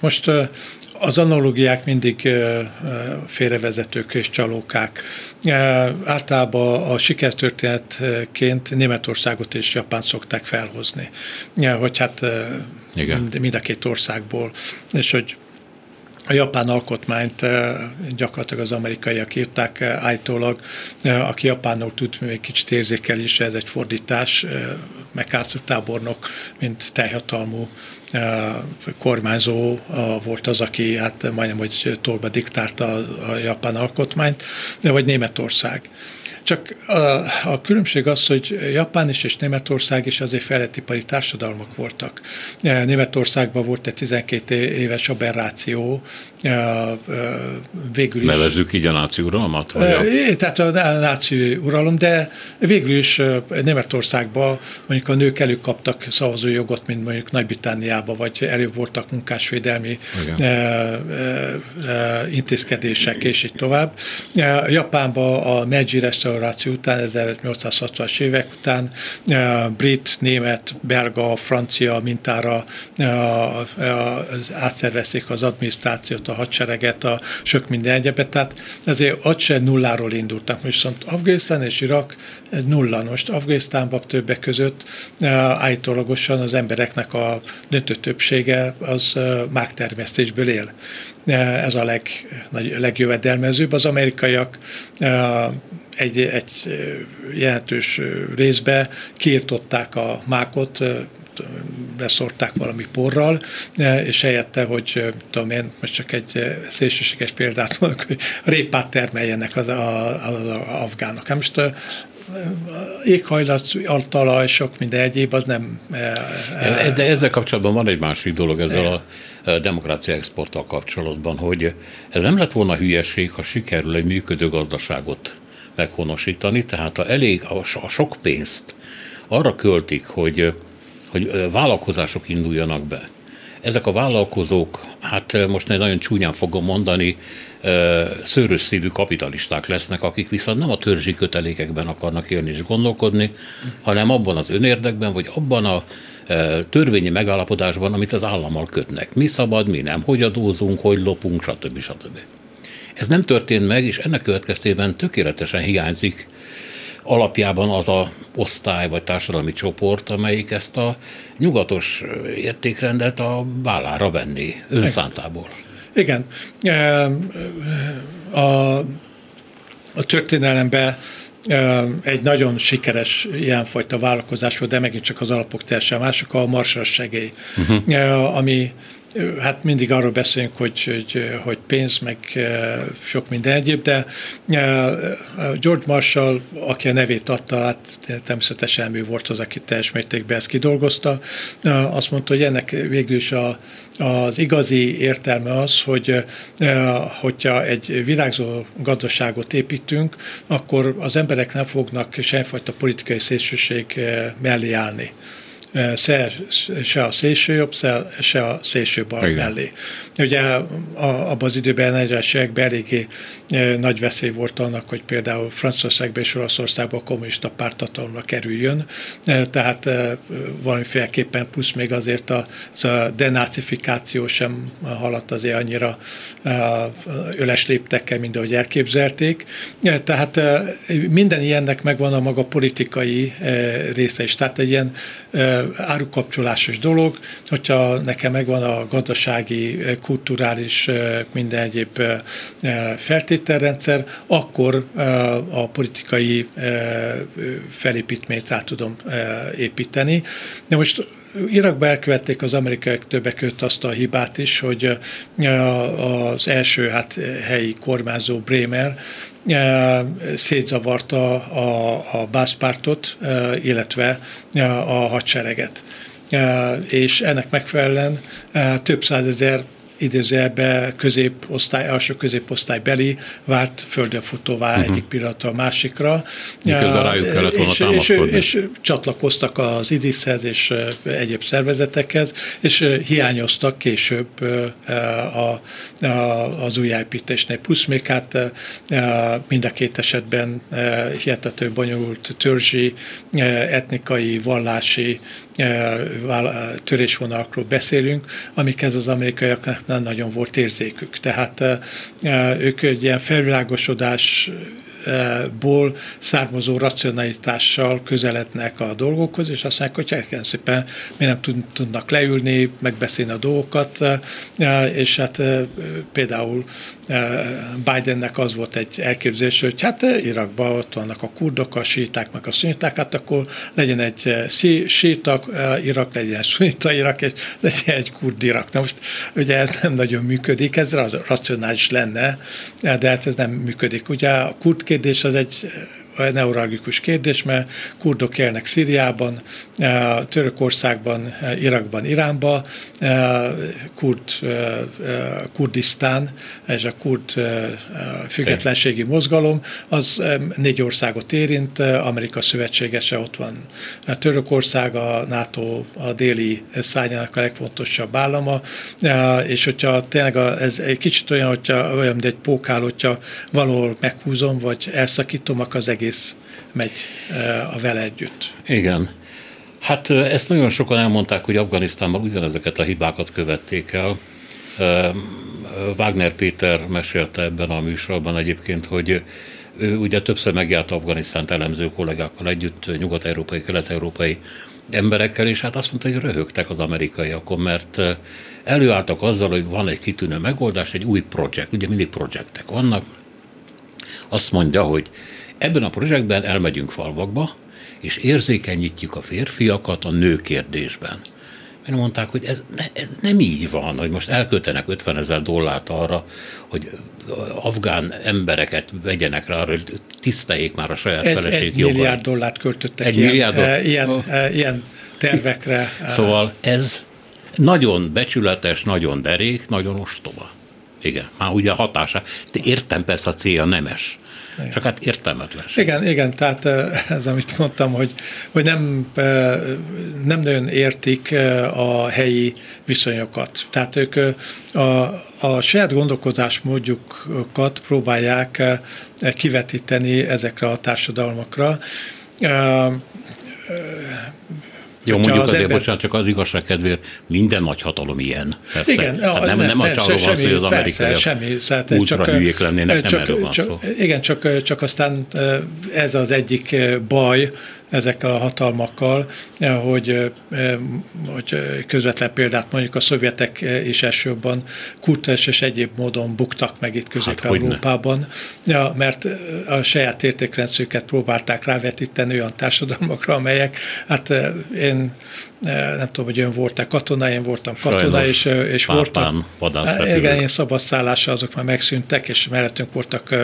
most az analógiák mindig félrevezetők és csalókák. Általában a sikertörténetként Németországot és Japánt szokták felhozni, hogy hát Igen. mind a két országból, és hogy a japán alkotmányt eh, gyakorlatilag az amerikaiak írták eh, állítólag, eh, aki japánul tud, még kicsit érzékel is, ez egy fordítás, MacArthur tábornok, mint teljhatalmú kormányzó volt az, aki hát majdnem, hogy tolba diktálta a japán alkotmányt, vagy Németország. Csak a, a különbség az, hogy Japán is és Németország is azért fejlettipari társadalmak voltak. Németországban volt egy 12 éves aberráció, végül is... Nevezzük így a náci uralmat? Vagy a... Tehát a náci uralom, de végül is Németországban mondjuk a nők előkaptak szavazójogot, mint mondjuk Nagy-Britániában, vagy előbb voltak munkásvédelmi Igen. intézkedések, és így tovább. Japánban a Meiji restauráció után, 1860-as évek után brit, német, belga, francia mintára átszervezték az adminisztrációt, a hadsereget, a sok minden egyebet, tehát ezért ott se nulláról indultak. Viszont Afganisztán és Irak nulla. Most Afganisztánban többek között eh, állítólagosan az embereknek a döntő többsége az eh, mágtermesztésből él. Eh, ez a leg, legjövedelmezőbb. Az amerikaiak egy, egy jelentős részbe kiirtották a mákot, leszorták valami porral, és helyette, hogy tudom én, most csak egy szélsőséges példát mondok, hogy répát termeljenek az, az, az, az afgánok. Hát most éghajlat, talaj, sok minden egyéb, az nem... De ezzel kapcsolatban van egy másik dolog ezzel a demokrácia exporttal kapcsolatban, hogy ez nem lett volna hülyeség, ha sikerül egy működő gazdaságot meghonosítani, tehát ha elég a sok pénzt arra költik, hogy hogy vállalkozások induljanak be. Ezek a vállalkozók, hát most nagyon csúnyán fogom mondani, szőrös szívű kapitalisták lesznek, akik viszont nem a törzsi kötelékekben akarnak élni és gondolkodni, hanem abban az önérdekben, vagy abban a törvényi megállapodásban, amit az állammal kötnek. Mi szabad, mi nem, hogy adózunk, hogy lopunk, stb. stb. Ez nem történt meg, és ennek következtében tökéletesen hiányzik alapjában az a osztály vagy társadalmi csoport, amelyik ezt a nyugatos értékrendet a vállára venni önszántából. Igen. A a történelemben egy nagyon sikeres ilyenfajta vállalkozás volt, de megint csak az alapok teljesen mások, a Marshall segély, uh-huh. ami hát mindig arról beszélünk, hogy, hogy, hogy pénz, meg sok minden egyéb, de George Marshall, aki a nevét adta, hát természetesen ő volt az, aki teljes mértékben ezt kidolgozta, azt mondta, hogy ennek végül is a, az igazi értelme az, hogy hogyha egy virágzó gazdaságot építünk, akkor az emberek nem fognak semmifajta politikai szélsőség mellé állni se, se a szélső jobb, se, se a szélső bal Igen. mellé. Ugye abban az időben egyre eléggé nagy veszély volt annak, hogy például Franciaországban és Olaszországban a kommunista pártatalomra kerüljön, tehát valamiféleképpen plusz még azért a, a denacifikáció sem haladt azért annyira öles léptekkel, mint ahogy elképzelték. Tehát minden ilyennek megvan a maga politikai része is. Tehát egy ilyen árukapcsolásos dolog, hogyha nekem megvan a gazdasági, kulturális, minden egyéb feltételrendszer, akkor a politikai felépítményt rá tudom építeni. De most Irakba elkövették az amerikaiak többek között azt a hibát is, hogy az első hát, helyi kormányzó Bremer szétzavarta a, a bászpártot, illetve a hadsereget. És ennek megfelelően több százezer idézőjelbe középosztály, alsó középosztály beli vált földönfutóvá uh-huh. egyik pillanatra a másikra. Miközben rájuk kellett volna és, és, és csatlakoztak az ISIS-hez és egyéb szervezetekhez, és hiányoztak később a, a, az újjáépítésnél. Plusz még hát mind a két esetben hihetető bonyolult törzsi, etnikai, vallási törésvonalakról beszélünk, amikhez az amerikaiaknak nem nagyon volt érzékük. Tehát ők egy ilyen felvilágosodás ból származó racionalitással közelednek a dolgokhoz, és azt mondják, hogy hát szépen mi nem tudnak leülni, megbeszélni a dolgokat, és hát például Bidennek az volt egy elképzelés, hogy hát Irakban ott vannak a kurdok, a síták, meg a szuniták, hát akkor legyen egy síta Irak, legyen egy szunita Irak, és legyen egy kurd Irak. Na most ugye ez nem nagyon működik, ez racionális lenne, de hát ez nem működik. Ugye a kurd kérdés az egy neuralgikus kérdés, mert kurdok élnek Szíriában, Törökországban, Irakban, Iránban, kurd, Kurdisztán és a kurd függetlenségi mozgalom, az négy országot érint, Amerika szövetségese ott van. Törökország a NATO a déli szárnyának a legfontosabb állama, és hogyha tényleg a, ez egy kicsit olyan, hogyha, olyan, mint egy pókál, hogyha valahol meghúzom, vagy elszakítom, akkor az egész egész megy a vele együtt. Igen. Hát ezt nagyon sokan elmondták, hogy Afganisztánban ugyanezeket a hibákat követték el. Wagner Péter mesélte ebben a műsorban egyébként, hogy ő ugye többször megjárt Afganisztánt elemző kollégákkal együtt, nyugat-európai, kelet-európai emberekkel, és hát azt mondta, hogy röhögtek az amerikaiakon, mert előálltak azzal, hogy van egy kitűnő megoldás, egy új projekt, ugye mindig projektek vannak, azt mondja, hogy Ebben a projektben elmegyünk falvakba, és érzékenyítjük a férfiakat a nő kérdésben. Mert mondták, hogy ez, ne, ez nem így van, hogy most elköltenek 50 ezer dollárt arra, hogy afgán embereket vegyenek rá arra, hogy tiszteljék már a saját egy, feleség egy jogait. milliárd dollárt költöttek egy ilyen, milliárd e, ilyen, e, ilyen tervekre. Szóval ez nagyon becsületes, nagyon derék, nagyon ostoba. Igen, már ugye a hatása. De értem persze a célja nemes. Igen. Csak hát értelmetlen. Igen, igen, tehát ez, amit mondtam, hogy, hogy nem, nem nagyon értik a helyi viszonyokat. Tehát ők a, a saját gondolkodás módjukat próbálják kivetíteni ezekre a társadalmakra jó, mondjuk az azért, ember... bocsánat, csak az igazság kedvéért minden nagy hatalom ilyen. Persze. Igen, hát nem, nem, nem, nem csak van szó, hogy az amerikai semmi, hát ultra csak, hülyék lennének, csak, nem erről van csak, szó. Igen, csak, csak aztán ez az egyik baj, ezekkel a hatalmakkal, hogy, hogy közvetlen példát mondjuk a szovjetek is elsőbben kultúrás és egyéb módon buktak meg itt Közép-Európában, hát, ja, mert a saját értékrendszerüket próbálták rávetíteni olyan társadalmakra, amelyek, hát én nem tudom, hogy ön volt-e katona, én voltam katona, Sajnos és, és voltam. Igen, én szabadszállása azok már megszűntek, és mellettünk voltak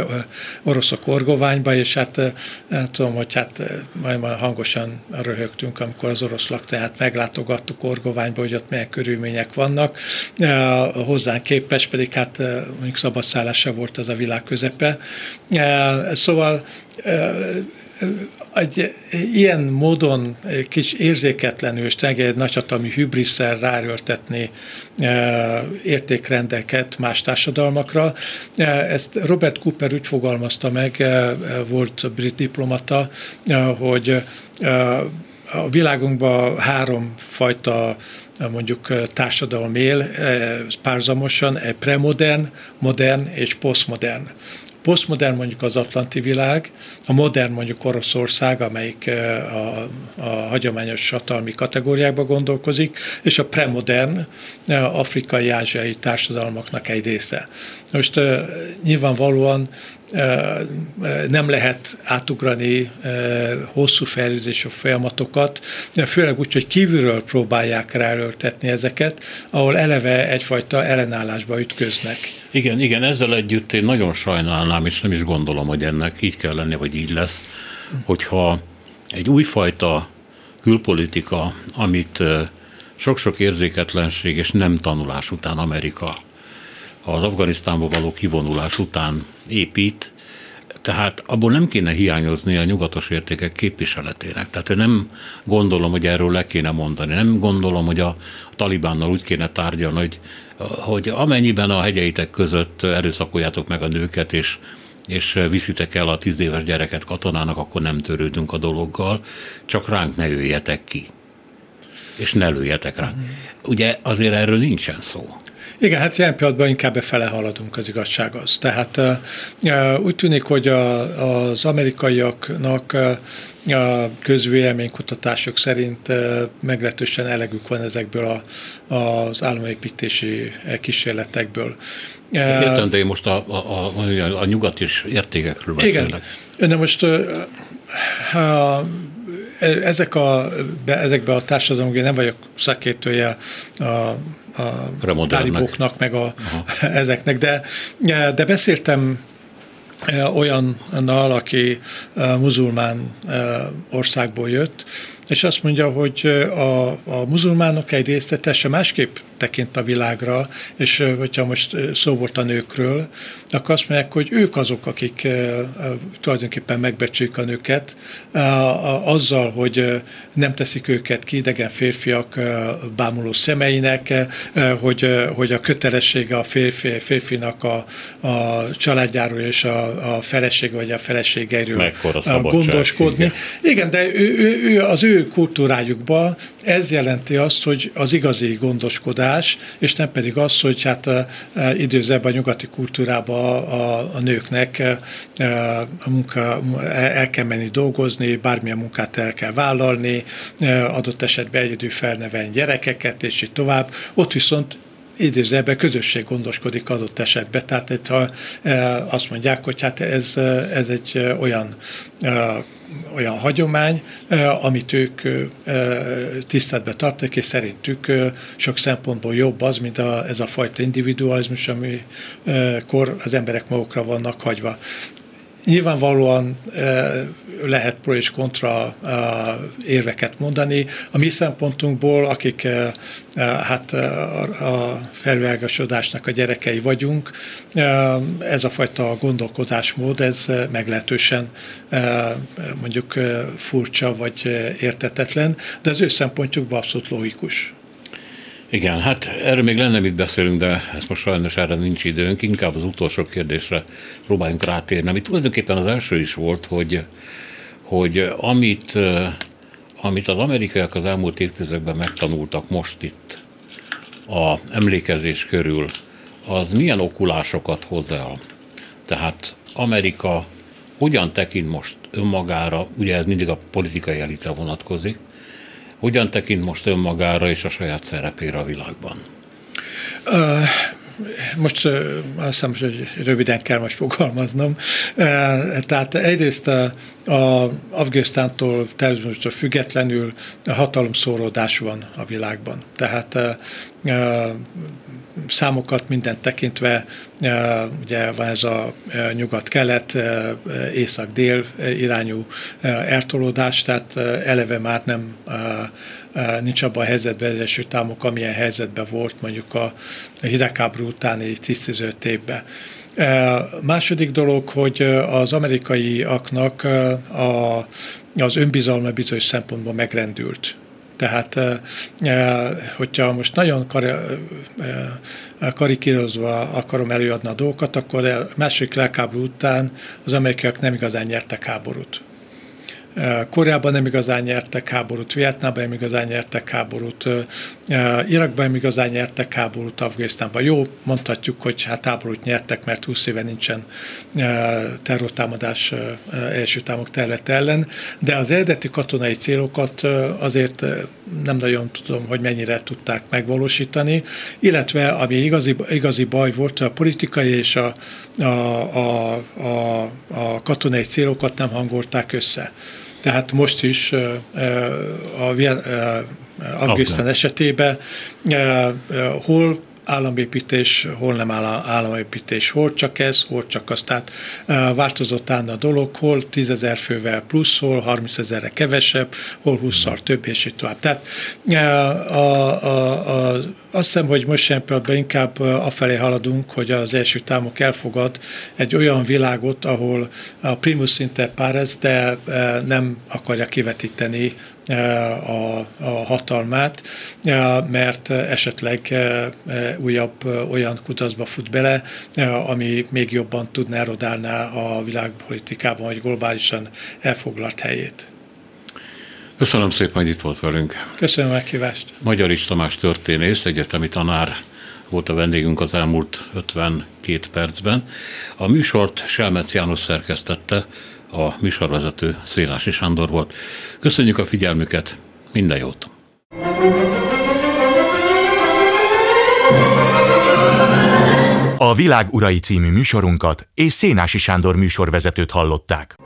oroszok orgoványba, és hát nem tudom, hogy hát majd hangosan röhögtünk, amikor az orosz laktanyát meglátogattuk orgoványba, hogy ott milyen körülmények vannak. Hozzánk képes, pedig hát mondjuk szabadszállása volt az a világ közepe. Szóval egy ilyen módon kis érzéketlenül és egy nagyhatalmi hübrisszel ráröltetni értékrendeket más társadalmakra. Ezt Robert Cooper úgy fogalmazta meg, volt brit diplomata, hogy a világunkban három fajta mondjuk társadalom él párzamosan, premodern, modern és posztmodern posztmodern mondjuk az atlanti világ, a modern mondjuk Oroszország, amelyik a, a hagyományos hatalmi kategóriákba gondolkozik, és a premodern afrikai, ázsiai társadalmaknak egy része. Most nyilvánvalóan nem lehet átugrani hosszú fejlődésű folyamatokat, főleg úgy, hogy kívülről próbálják ráöltetni ezeket, ahol eleve egyfajta ellenállásba ütköznek. Igen, igen, ezzel együtt én nagyon sajnálnám, és nem is gondolom, hogy ennek így kell lenni, vagy így lesz, hogyha egy újfajta külpolitika, amit sok-sok érzéketlenség és nem tanulás után Amerika az Afganisztánba való kivonulás után épít, tehát abból nem kéne hiányozni a nyugatos értékek képviseletének. Tehát én nem gondolom, hogy erről le kéne mondani. Nem gondolom, hogy a talibánnal úgy kéne tárgyalni, hogy, hogy amennyiben a hegyeitek között erőszakoljátok meg a nőket, és és viszitek el a tíz éves gyereket katonának, akkor nem törődünk a dologgal, csak ránk ne jöjjetek ki, és ne lőjetek ránk. Ugye azért erről nincsen szó. Igen, hát ilyen pillanatban inkább befele haladunk, az igazság az. Tehát úgy tűnik, hogy a, az amerikaiaknak a közvéleménykutatások szerint meglehetősen elegük van ezekből a, az államépítési kísérletekből. Értem, de én most a, a, a, a nyugati értékekről beszélek. Igen, de most a, ezek a, be, ezekbe a társadalomban nem vagyok szakértője a a táliboknak, meg a, (laughs) ezeknek, de, de beszéltem e, olyannal, aki e, muzulmán e, országból jött, és azt mondja, hogy a, a muzulmánok egy része teljesen másképp tekint a világra, és hogyha most szó volt a nőkről, akkor azt mondják, hogy ők azok, akik tulajdonképpen megbecsülik a nőket, azzal, hogy nem teszik őket ki idegen férfiak bámuló szemeinek, hogy, hogy a kötelessége a férfi, férfinak a, a családjáról és a, a feleség vagy a feleségeiről gondoskodni. Igen. igen, de ő, ő, ő, az ő kultúrájukban ez jelenti azt, hogy az igazi gondoskodás megoldás, és nem pedig az, hogy hát időzebb a nyugati kultúrában a, a, nőknek a munka, el kell menni dolgozni, bármilyen munkát el kell vállalni, adott esetben egyedül felnevelni gyerekeket, és így tovább. Ott viszont idézőben közösség gondoskodik adott esetben. Tehát ha azt mondják, hogy hát ez, ez egy olyan olyan hagyomány, amit ők tiszteletbe tartanak, és szerintük sok szempontból jobb az, mint a, ez a fajta individualizmus, amikor az emberek magukra vannak hagyva. Nyilvánvalóan lehet pro és kontra érveket mondani. A mi szempontunkból, akik hát a felvilágosodásnak a gyerekei vagyunk, ez a fajta gondolkodásmód, ez meglehetősen mondjuk furcsa vagy értetetlen, de az ő szempontjukban abszolút logikus. Igen, hát erről még lenne mit beszélünk, de ezt most sajnos erre nincs időnk, inkább az utolsó kérdésre próbáljunk rátérni, ami tulajdonképpen az első is volt, hogy, hogy amit, amit az amerikaiak az elmúlt évtizedekben megtanultak most itt a emlékezés körül, az milyen okulásokat hoz el. Tehát Amerika hogyan tekint most önmagára, ugye ez mindig a politikai elitre vonatkozik, hogyan tekint most önmagára és a saját szerepére a világban? Uh, most azt hiszem, hogy röviden kell most fogalmaznom. Tehát egyrészt a, Afganisztántól terrorizmustól függetlenül hatalomszóródás van a világban. Tehát számokat mindent tekintve, ugye van ez a nyugat-kelet, észak-dél irányú eltolódás, tehát eleve már nem nincs abban a helyzetben az Egyesült Államok, amilyen helyzetben volt mondjuk a hidegháború utáni 10-15 évben. Második dolog, hogy az amerikaiaknak a, az önbizalma bizonyos szempontból megrendült. Tehát, hogyha most nagyon karikírozva akarom előadni a dolgokat, akkor a második világháború után az amerikaiak nem igazán nyertek háborút. Koreában nem igazán nyertek háborút, Vietnámban nem igazán nyertek háborút, Irakban nem igazán nyertek háborút, Afganisztánban. Jó, mondhatjuk, hogy hát háborút nyertek, mert 20 éve nincsen terrortámadás első támok terület ellen, de az eredeti katonai célokat azért nem nagyon tudom, hogy mennyire tudták megvalósítani, illetve ami igazi, igazi baj volt, a politikai és a, a, a, a, a katonai célokat nem hangolták össze. Tehát most is a Afganisztán esetében hol államépítés, hol nem áll, államépítés, hol csak ez, hol csak az. Tehát változott állna a dolog, hol 10 ezer fővel plusz, hol 30 ezerre kevesebb, hol 20 több, és így tovább. Tehát a, a, a, azt hiszem, hogy most sem pillanatban inkább afelé haladunk, hogy az első támok elfogad egy olyan világot, ahol a primus inter pares, de nem akarja kivetíteni a, a hatalmát, mert esetleg újabb olyan kutatásba fut bele, ami még jobban tudná erodálni a világpolitikában, vagy globálisan elfoglalt helyét. Köszönöm szépen, hogy itt volt velünk. Köszönöm a meghívást. Magyar Tamás történész, egyetemi tanár volt a vendégünk az elmúlt 52 percben. A műsort Selmec János szerkesztette, a műsorvezető Szélási Sándor volt. Köszönjük a figyelmüket, minden jót! A Világ Urai című műsorunkat és Szénási Sándor műsorvezetőt hallották.